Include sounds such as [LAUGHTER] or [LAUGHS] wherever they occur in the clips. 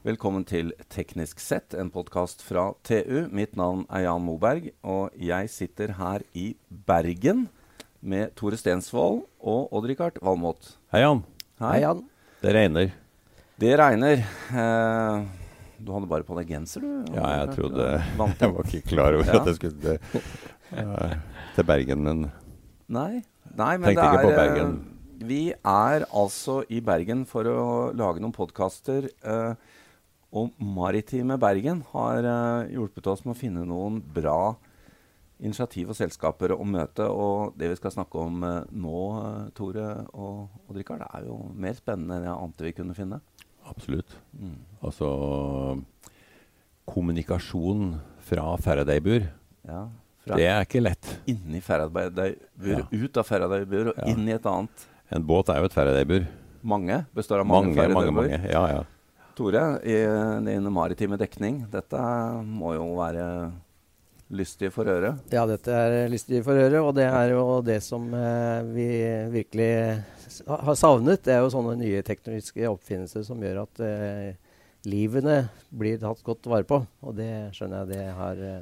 Velkommen til Teknisk sett, en podkast fra TU. Mitt navn er Jan Moberg, og jeg sitter her i Bergen med Tore Stensvold og Odd-Rikard Valmot. Hei, Jan. Hei, Jan. Det regner. Det regner. Eh, du hadde bare på deg genser, du? Ja, jeg trodde [LAUGHS] Jeg var ikke klar over Ja. at jeg skulle til, eh, til Bergen, men Nei, nei men Tenkte det ikke på er, Bergen. eh, Vi er altså i Bergen for å lage noen podkaster. Eh, og Maritime Bergen har uh, hjulpet oss med å finne noen bra initiativ og selskaper å møte. Og det vi skal snakke om uh, nå, eh, Tore og Odd-Rikard, er jo mer spennende enn jeg ante vi kunne finne. absolutt. Mm. Altså Kommunikasjon fra Faraday-bur, Ja, det er ikke lett. inni Faraday-bur, Ja. ut av Faraday-bur og Ja. inn i et annet. En båt er jo et Faraday-bur. Mange består av mange, Mange, mange, Faraday-bur. mange. Ja, ja. Tore, i din maritime dekning, dette må jo være lystig for øret. Ja, dette er lystig for øret, og det er jo det som eh, vi virkelig har savnet. Det er jo sånne nye teknologiske oppfinnelser som gjør at eh, livene blir tatt godt vare på. Og det skjønner jeg det har eh,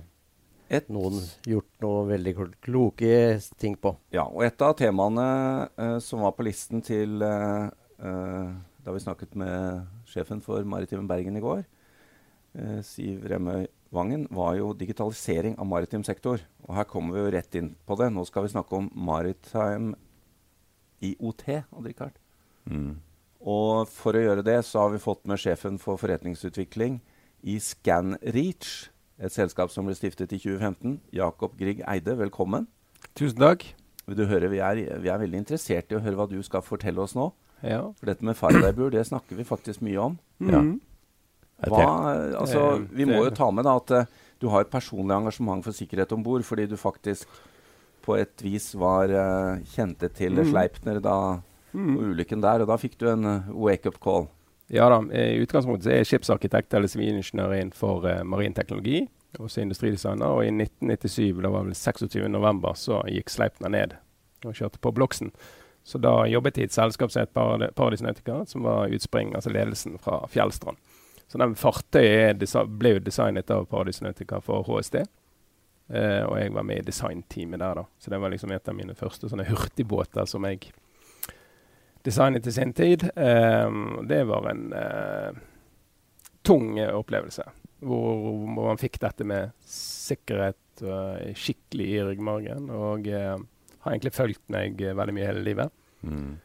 Et, noen gjort noe veldig kloke ting på. ja, og et av temaene eh, som var på listen til eh, eh, da vi snakket med sjefen for Maritime Bergen i går, eh, Siv Remøy Vangen, var jo digitalisering av maritim sektor. Og her kommer vi jo rett inn på det. Nå skal vi snakke om maritime IOT, Odd-Rikard. Mm. Og for å gjøre det, så har vi fått med sjefen for forretningsutvikling i ScanReach, et selskap som ble stiftet i 2015. Jakob Grieg Eide, velkommen. Tusen takk. Vil du høre, vi er, vi er veldig interessert i å høre hva du skal fortelle oss nå. Ja. For dette med Faraday-bur, det snakker vi faktisk mye om. Ja. Mhm. Jeg Hva, altså, vi må jo ta med da at eh, du har et personlig engasjement for sikkerhet om bord, fordi du faktisk på et vis var uh, kjente til Mm. Sleipner da mm. og ulykken der, og da fikk du en eh, wake-up call. Ja da, I utgangspunktet så er jeg skipsarkitekt eller sivilingeniør innenfor uh, marin teknologi. Også industridesigner. Og i 1997, det var vel 26. november, så gikk Sleipner ned og kjørte på Bloksen. Så da jobbet jeg i et selskap som het Paradis Nautica, som var utspring, altså ledelsen fra Fjellstrand. Så den fartøyet ble jo designet av Paradis Nautica for HSD. Eh, og jeg var med i designteamet der, da. Så det var liksom et av mine første sånne hurtigbåter som jeg designet til sin tid. Eh, det var en eh, tung opplevelse. Hvor, hvor man fikk dette med sikkerhet eh, skikkelig i ryggmargen. Og eh, har egentlig fulgt meg eh, veldig mye hele livet. Mm.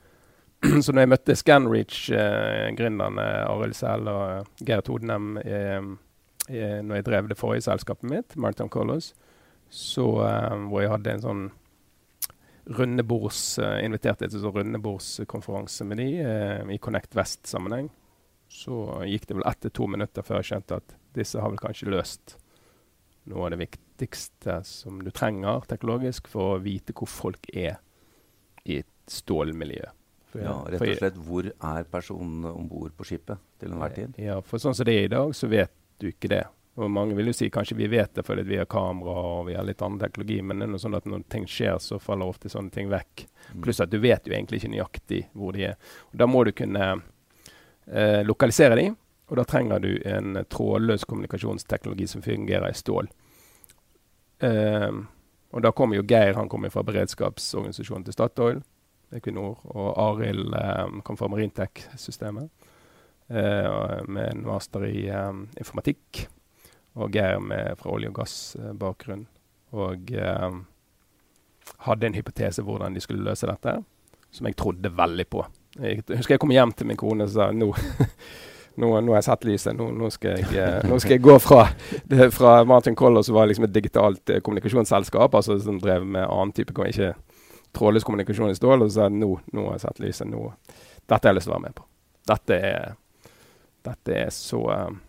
[CLEARS THROAT] Så når jeg møtte Scanreach, eh, gründerne Arild Sæl og eh, Geir Todenem eh, eh, når jeg drev det forrige selskapet mitt, Maritime Colors, så, eh, hvor jeg hadde en sånn rundebords, eh, inviterte til sånn rundebordskonferanse med de eh, i Connect Vest-sammenheng, så gikk det vel ett til to minutter før jeg skjønte at disse har vel kanskje løst noe av det viktigste som du trenger teknologisk for å vite hvor folk er i et stålmiljø. For- Ja, rett og slett hvor er personen om bord på skipet til enhver tid? Ja, for sånn som det er i dag, så vet du ikke det. Og mange vil jo si kanskje vi vet det fordi vi har kamera og vi har litt annen teknologi, men det er noe sånn at når ting skjer, så faller ofte sånne ting vekk. Mm. Pluss at du vet jo egentlig ikke nøyaktig hvor de er. Og da må du kunne eh, lokalisere dem, og da trenger du en trådløs kommunikasjonsteknologi som fungerer i stål. Ehm, og da kommer jo Geir han kommer fra beredskapsorganisasjonen til Statoil, Equinor, og Arild eh, kom fra Marintech-systemet eh, med en master i eh, informatikk. Og Geir med, fra olje- og gassbakgrunn. Og hadde en hypotese hvordan de skulle løse dette, som jeg trodde veldig på. Jeg husker jeg kom hjem til min kone og sa nå, [LAUGHS] nå, nå har jeg sett lyset. Nå, nå, skal, jeg, eh, nå skal jeg gå fra, det, fra Martin Koller, som var liksom et digitalt eh, kommunikasjonsselskap, altså som drev med annen type ikke trådløs kommunikasjon i stål, og så sa jeg nå, nå har jeg sett lyset. Nå, dette har jeg lyst til å være med på. Dette er, dette er så eh,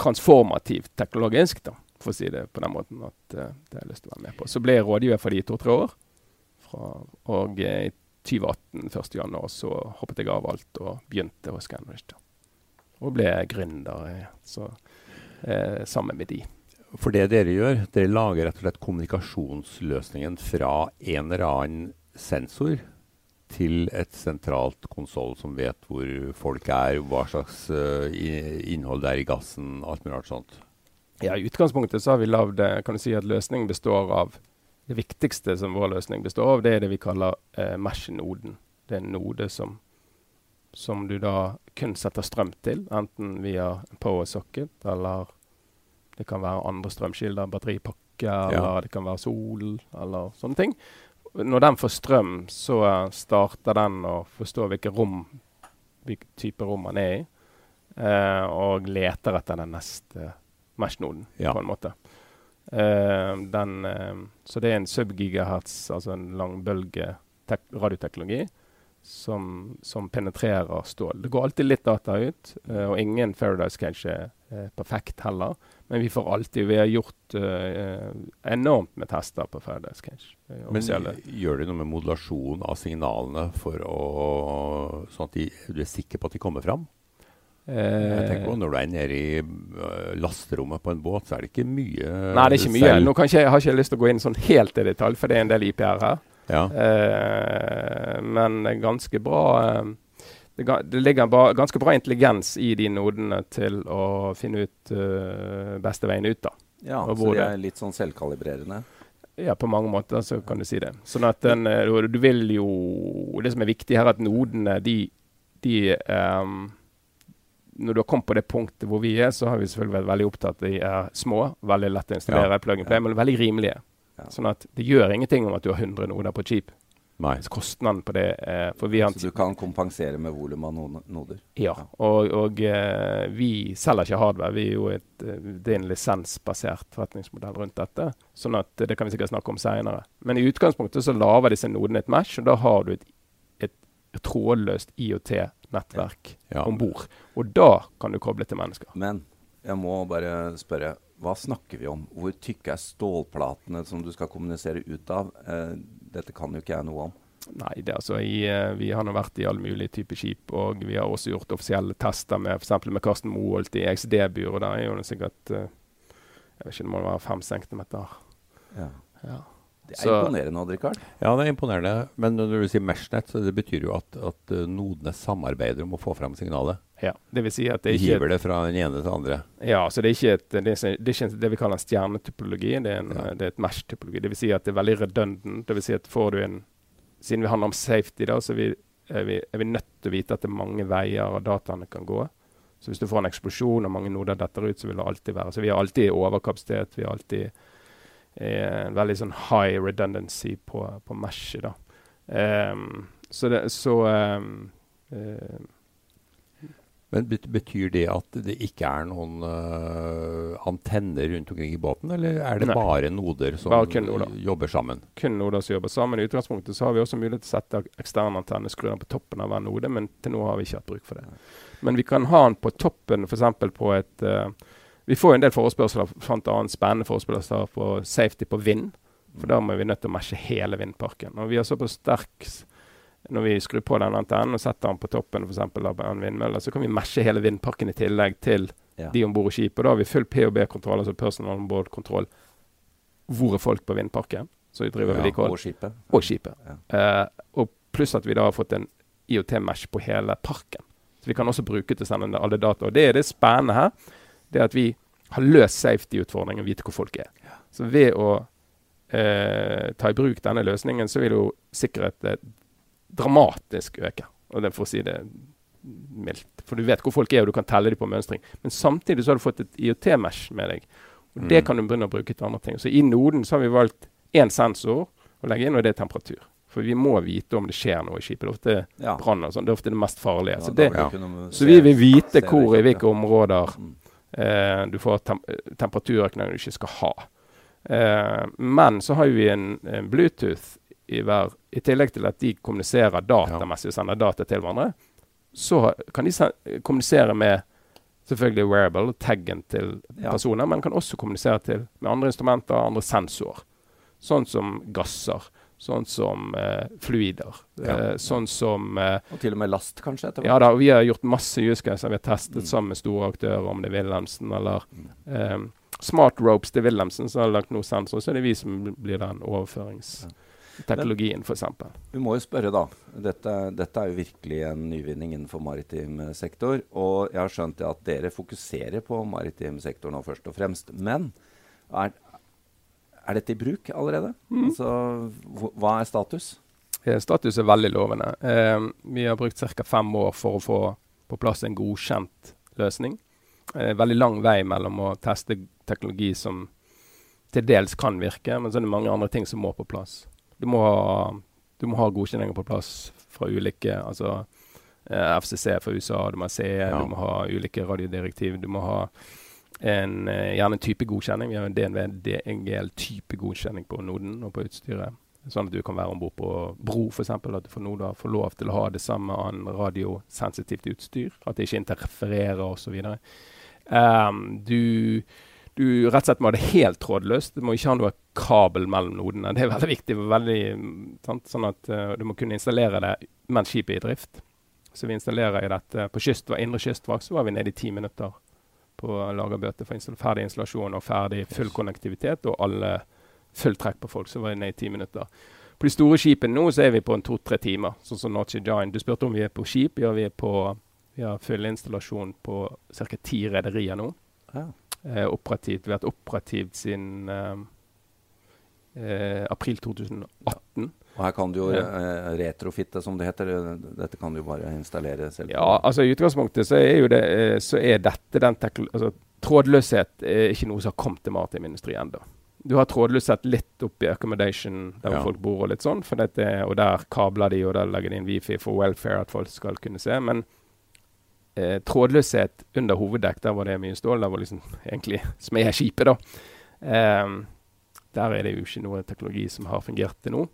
transformativt teknologisk, da, for å si det på den måten, at eh, det har jeg lyst til å være med på. Så ble jeg rådgiver for de to-tre år. Fra, og i 2018, 1. januar, så hoppet jeg av alt og begynte hos Scanrich. Og ble gründer eh, så, eh, sammen med de. For det dere gjør, dere lager rett og slett kommunikasjonsløsningen fra en eller annen sensor til et sentralt konsoll som vet hvor folk er, hva slags uh, innhold det er i gassen, alt mulig rart sånt. Ja, I utgangspunktet så har vi lagd eh, kan du si at løsningen består av Det viktigste som vår løsning består av, det er det vi kaller uh, Mesh-noden. Det er en node som, som du da kun setter strøm til, enten via power socket, eller det kan være andre strømkilder, batteripakke, eller det kan være sol, eller sånne ting. Når den får strøm, så eh, starter den å forstå hvilke rom, hvilken type rom man er i, eh, og leter etter den neste Mesh-noden, Ja. på en måte. Eh, den, eh, så det er en subgigahertz, altså en langbølge tek- radioteknologi, som, som penetrerer stål. Det går alltid litt data ut, eh, og ingen Faradise Cage er eh, perfekt heller. Men vi får alltid Vi har gjort eh, enormt med tester på Faradise Cage. Men gjør de noe med modulasjon av signalene for å, sånn at de, du er sikker på at de kommer fram? Jeg tenker på Når du er nede i lasterommet på en båt, så er det ikke mye Nei, det er ikke mye. selv. Nå ikke, har ikke lyst til å gå inn sånn helt i detalj, for det er en del IPR her. Ja. Eh, men ganske bra eh, det, det ligger ba, ganske bra intelligens i de nodene til å finne ut uh, beste veien ut. da. Ja, så de det- er litt sånn selvkalibrerende. Ja, på mange måter så kan du si det. Sånn at den, eh, du, du vil jo Det som er viktig her, er at nodene, de, de um, Når du har kommet på det punktet hvor vi er, så har vi selvfølgelig vært veldig opptatt av at de er små, veldig lett å installere, Ja. plug and play, men veldig rimelige. Sånn at det gjør ingenting om at du har 100 noder på chip. Nei. Så kostnaden på det eh, Så du kan kompensere med volum av no- noder. Ja, og, og eh, vi selger ikke hardware. Vi er jo et, eh, det er en lisensbasert forretningsmodell rundt dette. Sånn at det kan vi sikkert snakke om seinere. Men i utgangspunktet så lager disse nodene et mesh, og da har du et, et, trådløst IOT-nettverk Ja. om bord. Og da kan du koble til mennesker. Men jeg må bare spørre, hva snakker vi om? Hvor tykke er stålplatene som du skal kommunisere ut av? Eh, dette kan jo ikke jeg noe om. Nei, det altså i, eh, Vi har nå vært i alle mulige typer skip, og vi har også gjort offisielle tester med f.eks. med Karsten Moholt i XD-bur, og der er jo det sikkert eh, Jeg vet ikke, det må være fem centimeter. Ja. Ja. Det er Så- imponerende, Odd Rikard. Ja, det er imponerende. Men når du sier Meshnet, så det betyr jo at, at uh, nodene samarbeider om å få fram signalet. Ja, det vil si at det De er ikke hiver det fra den ene til den andre. Ja, så det er ikke, et, det er, det er ikke det vi kaller en stjernetypologi, det er, en, Ja. det er et mesh-typologi. Det vil si at det er veldig redundant. Det vil si at får du en Siden vi handler om safety, da, så er vi, er, vi, er vi nødt til å vite at det er mange veier og dataene kan gå. Så hvis du får en eksplosjon og mange noder detter ut, så vil det alltid være Så vi har alltid overkapasitet. Vi har alltid eh, en veldig sånn high redundancy på, på meshet, da. Ehm, så det Så um, uh, Men betyr det at det ikke er noen uh, antenner rundt omkring i båten, eller er det Nei. bare noder som Bare noder. jobber sammen? kun noder som jobber sammen. I utgangspunktet så har vi også mulighet til å sette eksterne antenner skru den på toppen av hver node, men til nå har vi ikke hatt bruk for det. Men vi kan ha den på toppen, f.eks. på et eh, Vi får jo en del forespørsler, bl.a. spennende forespørsler på safety på vind. For da må vi nødt til å mesje hele vindparken. Og vi har såpass sterk Når vi skrur på den antennen og setter den på toppen for eksempel av en vindmølle, så kan vi mesje hele vindparken i tillegg til Ja. de om bord i skipet. Og da har vi full POB-kontroll, altså personal on board-kontroll. Hvor er folk på vindparken? Så vi driver Ja, vedlikehold Og skipet. og skipet. Ja. Uh, og pluss at vi da har fått en IOT-mesh på hele parken. Så vi kan også bruke til å sende alle data. Og det er det spennende her. Det at vi har løst safety-utfordringen vite hvor folk er. Så ved å eh, ta i bruk denne løsningen, så vil jo sikkerheten dramatisk øke. Og det for å si det mildt. For du vet hvor folk er, og du kan telle dem på mønstring. Men samtidig så har du fått et IOT-mesh med deg. Og det Mm. kan du begynne å bruke til andre ting. Så i noden så har vi valgt én sensor å legge inn, og det er temperatur. For vi må vite om det skjer noe i skipet. Det er ofte Ja. brann og sånn. Det er ofte det mest farlige. Ja, så, det, ja. så vi vil vite hvor i hvilke områder Mm. Eh, du får tem temperaturøkninger du ikke skal ha. Eh, men så har vi en, en Bluetooth i hver I tillegg til at de kommuniserer datamessig og sender data til hverandre, så kan de kommunisere med selvfølgelig wearable, taggen til Ja. personer, men kan også kommunisere til med andre instrumenter andre sensorer. Sånn som gasser, sånn som eh, fluider, Ja. eh, sånn som eh, Og til og med last, kanskje? etter ja da, og vi har gjort masse use cases. Vi har testet Mm. sammen med store aktører, om det er Wilhelmsen eller Mm. eh, Smart Ropes til Wilhelmsen, som har lagt noe sensor, så er det vi som blir den overføringsteknologien, f.eks. Vi må jo spørre, da. Dette, dette, er jo virkelig en nyvinning innenfor maritim sektor. Og jeg har skjønt at dere fokuserer på maritim sektor nå først og fremst. Men er, er dette i bruk allerede? Mm. Altså, hva er status? Eh, status er veldig lovende. Eh, vi har brukt ca. fem år for å få på plass en godkjent løsning. Eh, veldig lang vei mellom å teste teknologi som til dels kan virke, men så er det mange andre ting som må på plass. Du må ha, du må ha godkjenninger på plass fra ulike altså eh, FCC fra USA, du må ha CE, ja. du må ha ulike radiodirektiv. Du må ha en, eh, gjerne en type godkjenning. Vi har en DNV DNGL-type godkjenning på noden og på utstyret. Sånn at du kan være om bord på bro, f.eks. At du får, noe, får lov til å ha det samme an radiosensitivt utstyr. At det ikke interfererer osv. Um, du, du rett og slett må ha det helt trådløst. Du må ikke ha noe kabel mellom nodene. Det er veldig viktig. Veldig? Sånn at uh, du må kunne installere det mens skipet er i drift. Så vi installerer dette på kyst, indre kystvakt, så var vi nede i ti minutter på lagerbøter for install ferdig installasjon og ferdig full konnektivitet og alle full trekk på folk. Så var det nede i ti minutter. På de store skipene nå så er vi på en to-tre timer, sånn som Norway Giant. Du spurte om vi er på skip. Ja, vi er på vi har full installasjon på ca. ti rederier nå. Ja. Eh, operativt. Vi har vært operativt siden eh, eh, april 2018. Ja. Og her kan du jo eh, retrofitte, som det heter. Dette kan du bare installere selv. Ja, altså I utgangspunktet så er, jo det, eh, så er dette den altså, Trådløshet er ikke noe som har kommet til maritim industri ennå. Du har trådløshet litt opp i accommodation, der ja. folk bor, og litt sånn, dette, og der kabler de, og der legger de inn wifi for welfare, at folk skal kunne se. Men eh, trådløshet under hoveddekk, der var det mye stål. Der var liksom [LAUGHS] egentlig smedskipet, da. Eh, der er det jo ikke noe teknologi som har fungert til nå.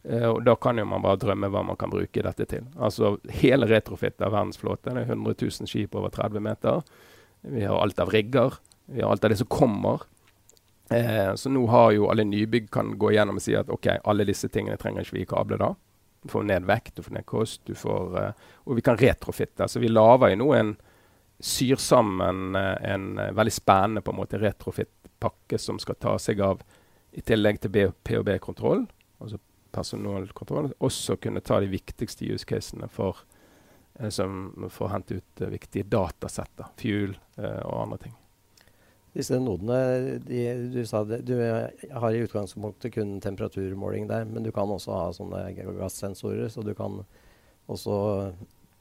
Uh, og da kan jo man bare drømme hva man kan bruke dette til. Altså hele retrofit av verdensflåten. Er 100 000 skip over 30 meter. Vi har alt av rigger. Vi har alt av det som kommer. Eh, så nå har jo alle nybygg kan gå igjennom og si at OK, alle disse tingene trenger ikke vi kable da. Du får ned vekt, du får ned kost, du får uh, Og vi kan retrofitte. Så vi lager jo nå en Syr sammen uh, en uh, veldig spennende på en måte retrofit-pakke som skal ta seg av, i tillegg til PHB-kontroll, altså personalkontroll, også kunne ta de viktigste use casene for, som, for å hente ut viktige datasetter, fuel og andre ting. Disse nodene de, du, sa det, du har i utgangspunktet kun temperaturmåling der, men du kan også ha sånne gassensorer, så du kan også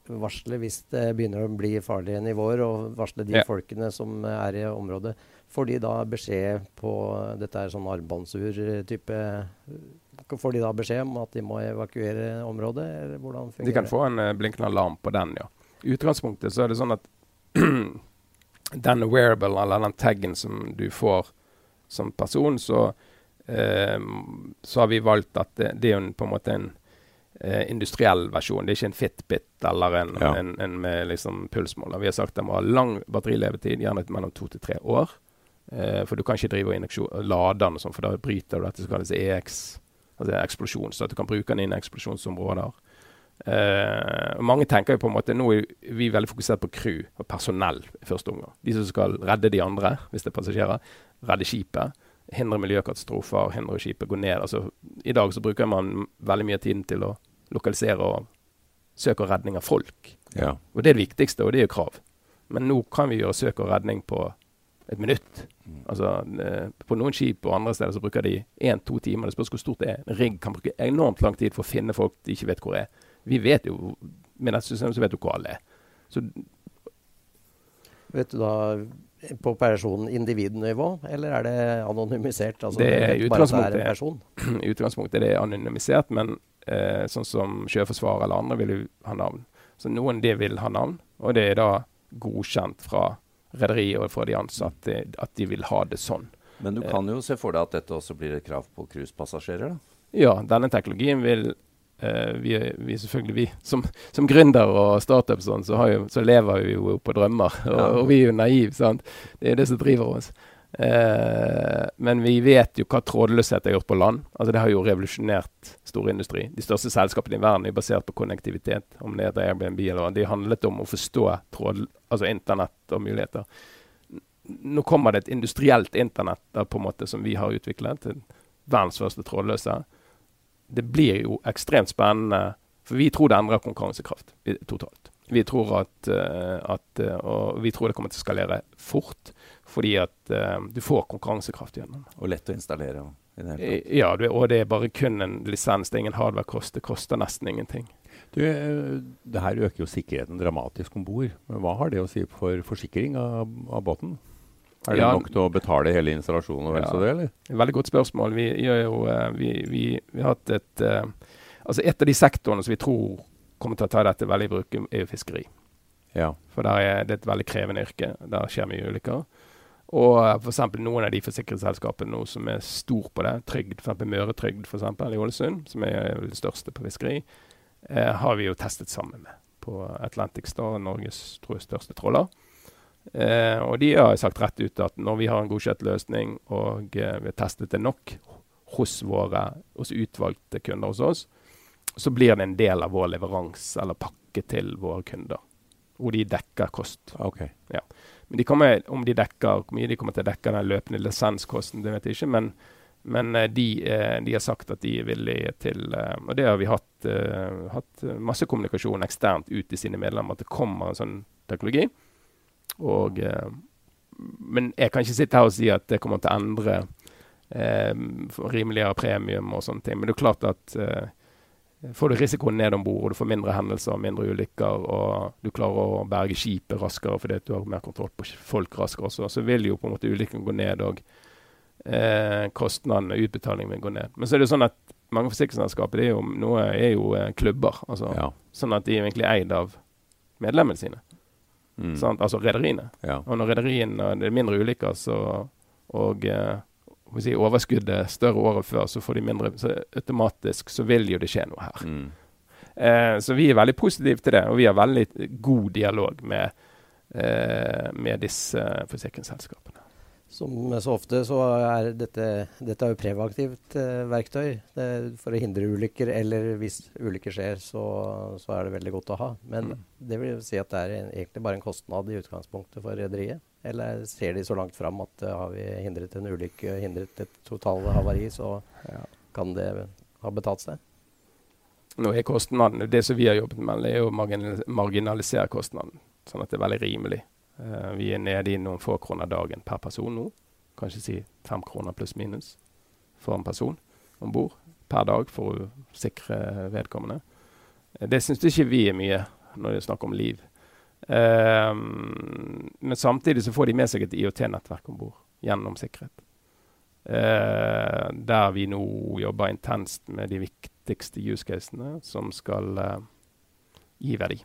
varsle hvis det begynner å bli farlige nivåer, og varsle de ja. folkene som er i området. Får de da beskjed på Dette er sånn armbåndsur-type Får de da beskjed om at de må evakuere området? eller hvordan fungerer det? De kan få en uh, blinkende alarm på den, ja. I utgangspunktet så er det sånn at [CLEARS THROAT] den wearable, eller den taggen som du får som person, så, uh, så har vi valgt at det, det er på en måte en eh, industriell versjon. Det er ikke en Fitbit eller en, ja. en, en med liksom pulsmåler. Vi har sagt at den må ha lang batterilevetid, gjerne mellom to til tre år. Eh, for du kan ikke drive og lade den, sånn, for da bryter du dette som kalles EX, altså eksplosjon. Så at du kan bruke den inn i eksplosjonsområder. Eh, mange tenker jo på en måte, Nå er vi veldig fokusert på crew og personell i første omgang. De som skal redde de andre, hvis det er passasjerer. Redde skipet. Hindre miljøkatastrofer, hindre skipet gå ned. Altså, I dag så bruker man veldig mye tiden til å lokalisere og søke og redning av folk. Ja. Og Det er det viktigste, og det er jo krav. Men nå kan vi gjøre søk og redning på et minutt. Mm. Altså, eh, På noen skip og andre steder så bruker de én-to timer. Det spørs hvor stort det er. En rigg kan bruke enormt lang tid for å finne folk de ikke vet hvor er. Vi vet jo Med dette systemet så vet du hvor alle er. Så Vet du da på personen individnivå, eller er det anonymisert? Altså, det er utgangspunktet, I [CLEARS THROAT] utgangspunktet er det anonymisert, men eh, sånn som Sjøforsvaret eller andre vil jo ha navn. Så noen det vil ha navn, og det er da godkjent fra rederiet og fra de ansatte at de vil ha det sånn. Men du kan jo se for deg at dette også blir et krav på cruisepassasjerer? Ja, denne teknologien vil vi, vi, selvfølgelig, vi som, som gründer og startup sånn, så, jo, så, lever vi jo på drømmer. Og, og vi er jo naive. sant? Det er det som driver oss. Uh, men vi vet jo hva trådløshet har gjort på land. Altså Det har jo revolusjonert storindustri. De største selskapene i verden er basert på konnektivitet. Om det heter Airbnb eller hva. De handlet om å forstå tråd, altså internett og muligheter. Nå kommer det et industrielt internett der, på en måte som vi har utviklet. Verdens første trådløse det blir jo ekstremt spennende. For vi tror det endrer konkurransekraft totalt. Vi tror at, eh, at eh, Og vi tror det kommer til å skalere fort, fordi at eh, du får konkurransekraft gjennom. Og lett å installere. Ja, og det er bare kun en lisens. Det er ingen hardware-kost. Det koster nesten ingenting. Du, det her øker jo sikkerheten dramatisk om bord. Men hva har det å si for forsikring av, av båten? Er det Ja. nok til å betale hele installasjonen og vel Ja. så det, eller? Veldig godt spørsmål. Vi, jo, eh, vi, vi, vi har hatt et eh, Altså, et av de sektorene som vi tror kommer til å ta dette veldig i bruk, er jo fiskeri. Ja. For der er det et veldig krevende yrke. Der skjer mye ulykker. Og f.eks. noen av de forsikringsselskapene nå som er stor på det, Trygd, f.eks. Møretrygd for eksempel, i Ålesund, som er det største på fiskeri, eh, har vi jo testet sammen med på Atlantic Star, Norges tror jeg, største tråler. Eh, og de har sagt rett ut at når vi har en godkjent løsning og eh, vi har testet det nok hos våre hos utvalgte kunder hos oss, så blir det en del av vår leveranse eller pakke til våre kunder. Hvor de dekker kost. Ok. Men de kommer, om de dekker hvor mye de kommer til å dekke den løpende lisenskosten, det vet jeg ikke. Men, men eh, de, eh, de har sagt at de er villige til eh, Og det har vi hatt, hatt masse kommunikasjon eksternt ut til sine medlemmer, at det kommer en sånn teknologi. Og, eh, men jeg kan ikke sitte her og si at det kommer til å endre eh, rimeligere premium og sånne ting. Men det er klart at eh, får du risikoen ned om bord, og du får mindre hendelser, mindre ulykker, og du klarer å berge skipet raskere fordi du har mer kontroll på folk raskere også, så vil jo på en måte ulykken gå ned og eh, kostnadene, utbetalingen vil gå ned. Men så er det jo sånn at mange forsikringsselskaper det er jo, noe er jo eh, klubber, altså, Ja. sånn at de er egentlig eid av medlemmene sine, Mm. altså rederiene. ja. Og når rederiene det er mindre ulykker, så, og eh, si, overskuddet er større året før, så får de mindre Så automatisk så vil jo det skje noe her. Mm. Eh, så vi er veldig positive til det, og vi har veldig god dialog med, eh, med disse forsikringsselskapene. Som så ofte så er dette, dette er jo preventivt eh, verktøy det, for å hindre ulykker. Eller hvis ulykker skjer, så, så er det veldig godt å ha. Men Mm. det vil si at det er en, egentlig bare en kostnad i utgangspunktet for rederiet. Eller ser de så langt fram at uh, har vi hindret en ulykke, hindret et totalhavari, så Ja. kan det ha betalt seg? Nå er kostnaden, Det som vi har jobbet med, er å marginalisere kostnaden, sånn at det er veldig rimelig. Eh, vi er nede i noen få kroner dagen per person nå. Kanskje si fem kroner pluss minus for en person om bord per dag for å sikre vedkommende. Eh, det syns ikke vi er mye når det er snakk om liv. Um, men samtidig så får de med seg et IOT-nettverk om bord gjennom sikkerhet. Uh, der vi nå jobber intenst med de viktigste use casene som skal uh, gi verdi.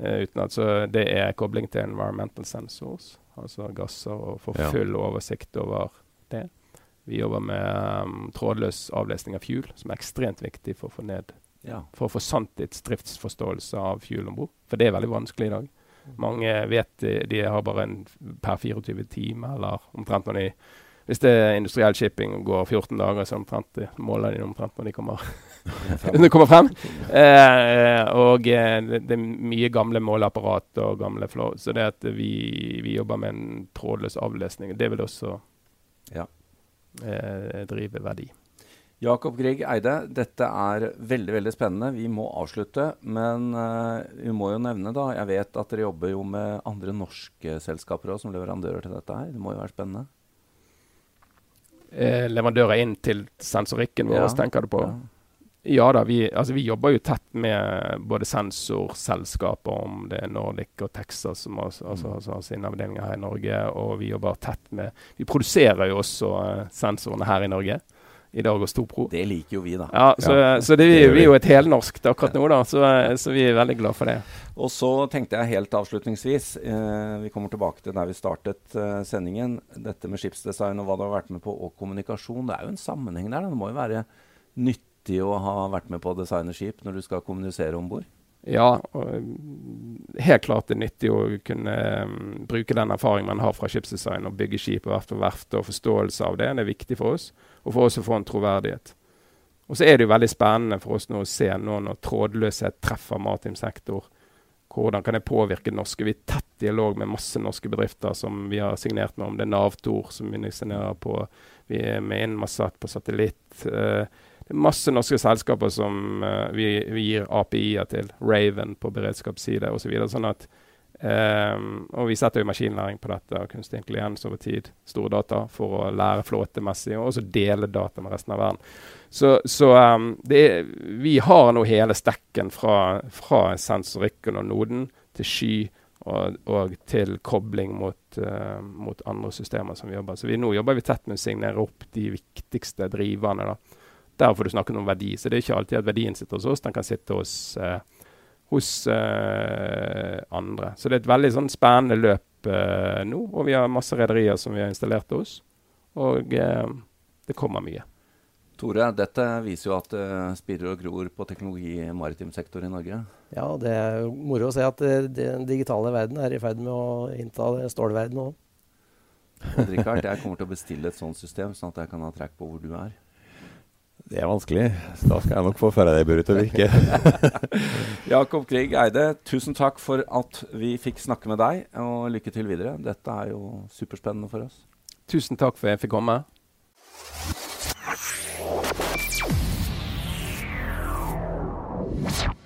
Eh, uten at, så det er kobling til environmental sensors, altså gasser, og få Ja. full oversikt over det. Vi jobber med um, trådløs avlesning av fuel, som er ekstremt viktig for å få ned Ja. for å få sanntidsdriftsforståelse av fuel om bord. For det er veldig vanskelig i dag. Mange vet de, de har bare en per 24 timer, eller omtrent når de Hvis det er industriell shipping og går 14 dager, så omtrent, måler de omtrent når de kommer, [LAUGHS] [LAUGHS] når de kommer frem. Eh, og eh, det, det er mye gamle måleapparat og gamle flow. Så det at vi, vi jobber med en trådløs avlesning, det vil også Ja. eh, drive verdi. Jakob Grieg Eide, dette er veldig veldig spennende. Vi må avslutte. Men eh, vi må jo nevne, da Jeg vet at dere jobber jo med andre norske selskaper også, som leverandører til dette her. Det må jo være spennende? Eh, leverandører inn til sensorikken vår, Ja. tenker du på? Ja. Da, vi, altså vi jobber jo tett med både sensorselskaper, om det er Nordic og Texas, som har, altså, Mm. altså har sine avdelinger her i Norge. Og vi jobber tett med Vi produserer jo også eh, sensorene her i Norge, i dag hos Topro. Det liker jo vi, da. Ja, så, Ja, så det, det gjør vi vi. er jo et helnorsk akkurat nå, da, så, eh, så vi er veldig glad for det. Og så tenkte jeg helt avslutningsvis eh, Vi kommer tilbake til der vi startet eh, sendingen. Dette med skipsdesign og hva du har vært med på, og kommunikasjon. Det er jo en sammenheng der. da. Det må jo være nyttig å ha vært med på å designe skip når du skal kommunisere om bord. Ja, og mm, helt klart det er nyttig å kunne mm, bruke den erfaringen man har fra skipsdesign og bygge skip og verft og verft, og forståelse av det. Det er viktig for oss, og for oss å få en troverdighet. Og så er det jo veldig spennende for oss nå å se nå når trådløshet treffer maritim sektor. Hvordan kan det påvirke norske? Vi er tett dialog med masse norske bedrifter som vi har signert med om. Det er Navtor som vi signerer på. Vi er med Inmarsat på satellitt. Det er masse norske selskaper som vi, vi, gir API-er til. Raven på beredskapsside osv. Så videre, sånn at um, og vi setter jo maskinlæring på dette, og kunstig intelligens over tid. Store data for å lære flåtemessig, og også dele data med resten av verden. Så, så um, er, vi har nå hele stekken fra, fra sensorikken og noden til sky og, og til kobling mot, uh, mot, andre systemer som vi jobber. Så vi, nå jobber vi tett med å signere opp de viktigste driverne. da. Der får du snakket om verdi. Så det er ikke alltid at verdien sitter hos oss, den kan sitte hos, uh, hos uh, andre. Så det er et veldig sånn spennende løp nå, og vi har masse rederier som vi har installert hos. Og det kommer mye. Tore, dette viser jo at det uh, spirer og gror på teknologi i maritim sektor i Norge. Ja, det er moro å se at uh, den digitale verden er i ferd med å innta stålverdenen òg. Richard, [LAUGHS] jeg kommer til å bestille et sånt system, sånn at jeg kan ha trekk på hvor du er. Det er vanskelig. Da skal jeg nok få føre Faraday-buret til å virke. [LAUGHS] Jakob Grieg Eide, tusen takk for at vi fikk snakke med deg, og lykke til videre. Dette er jo superspennende for oss. Tusen takk for at jeg fikk komme. Yeah.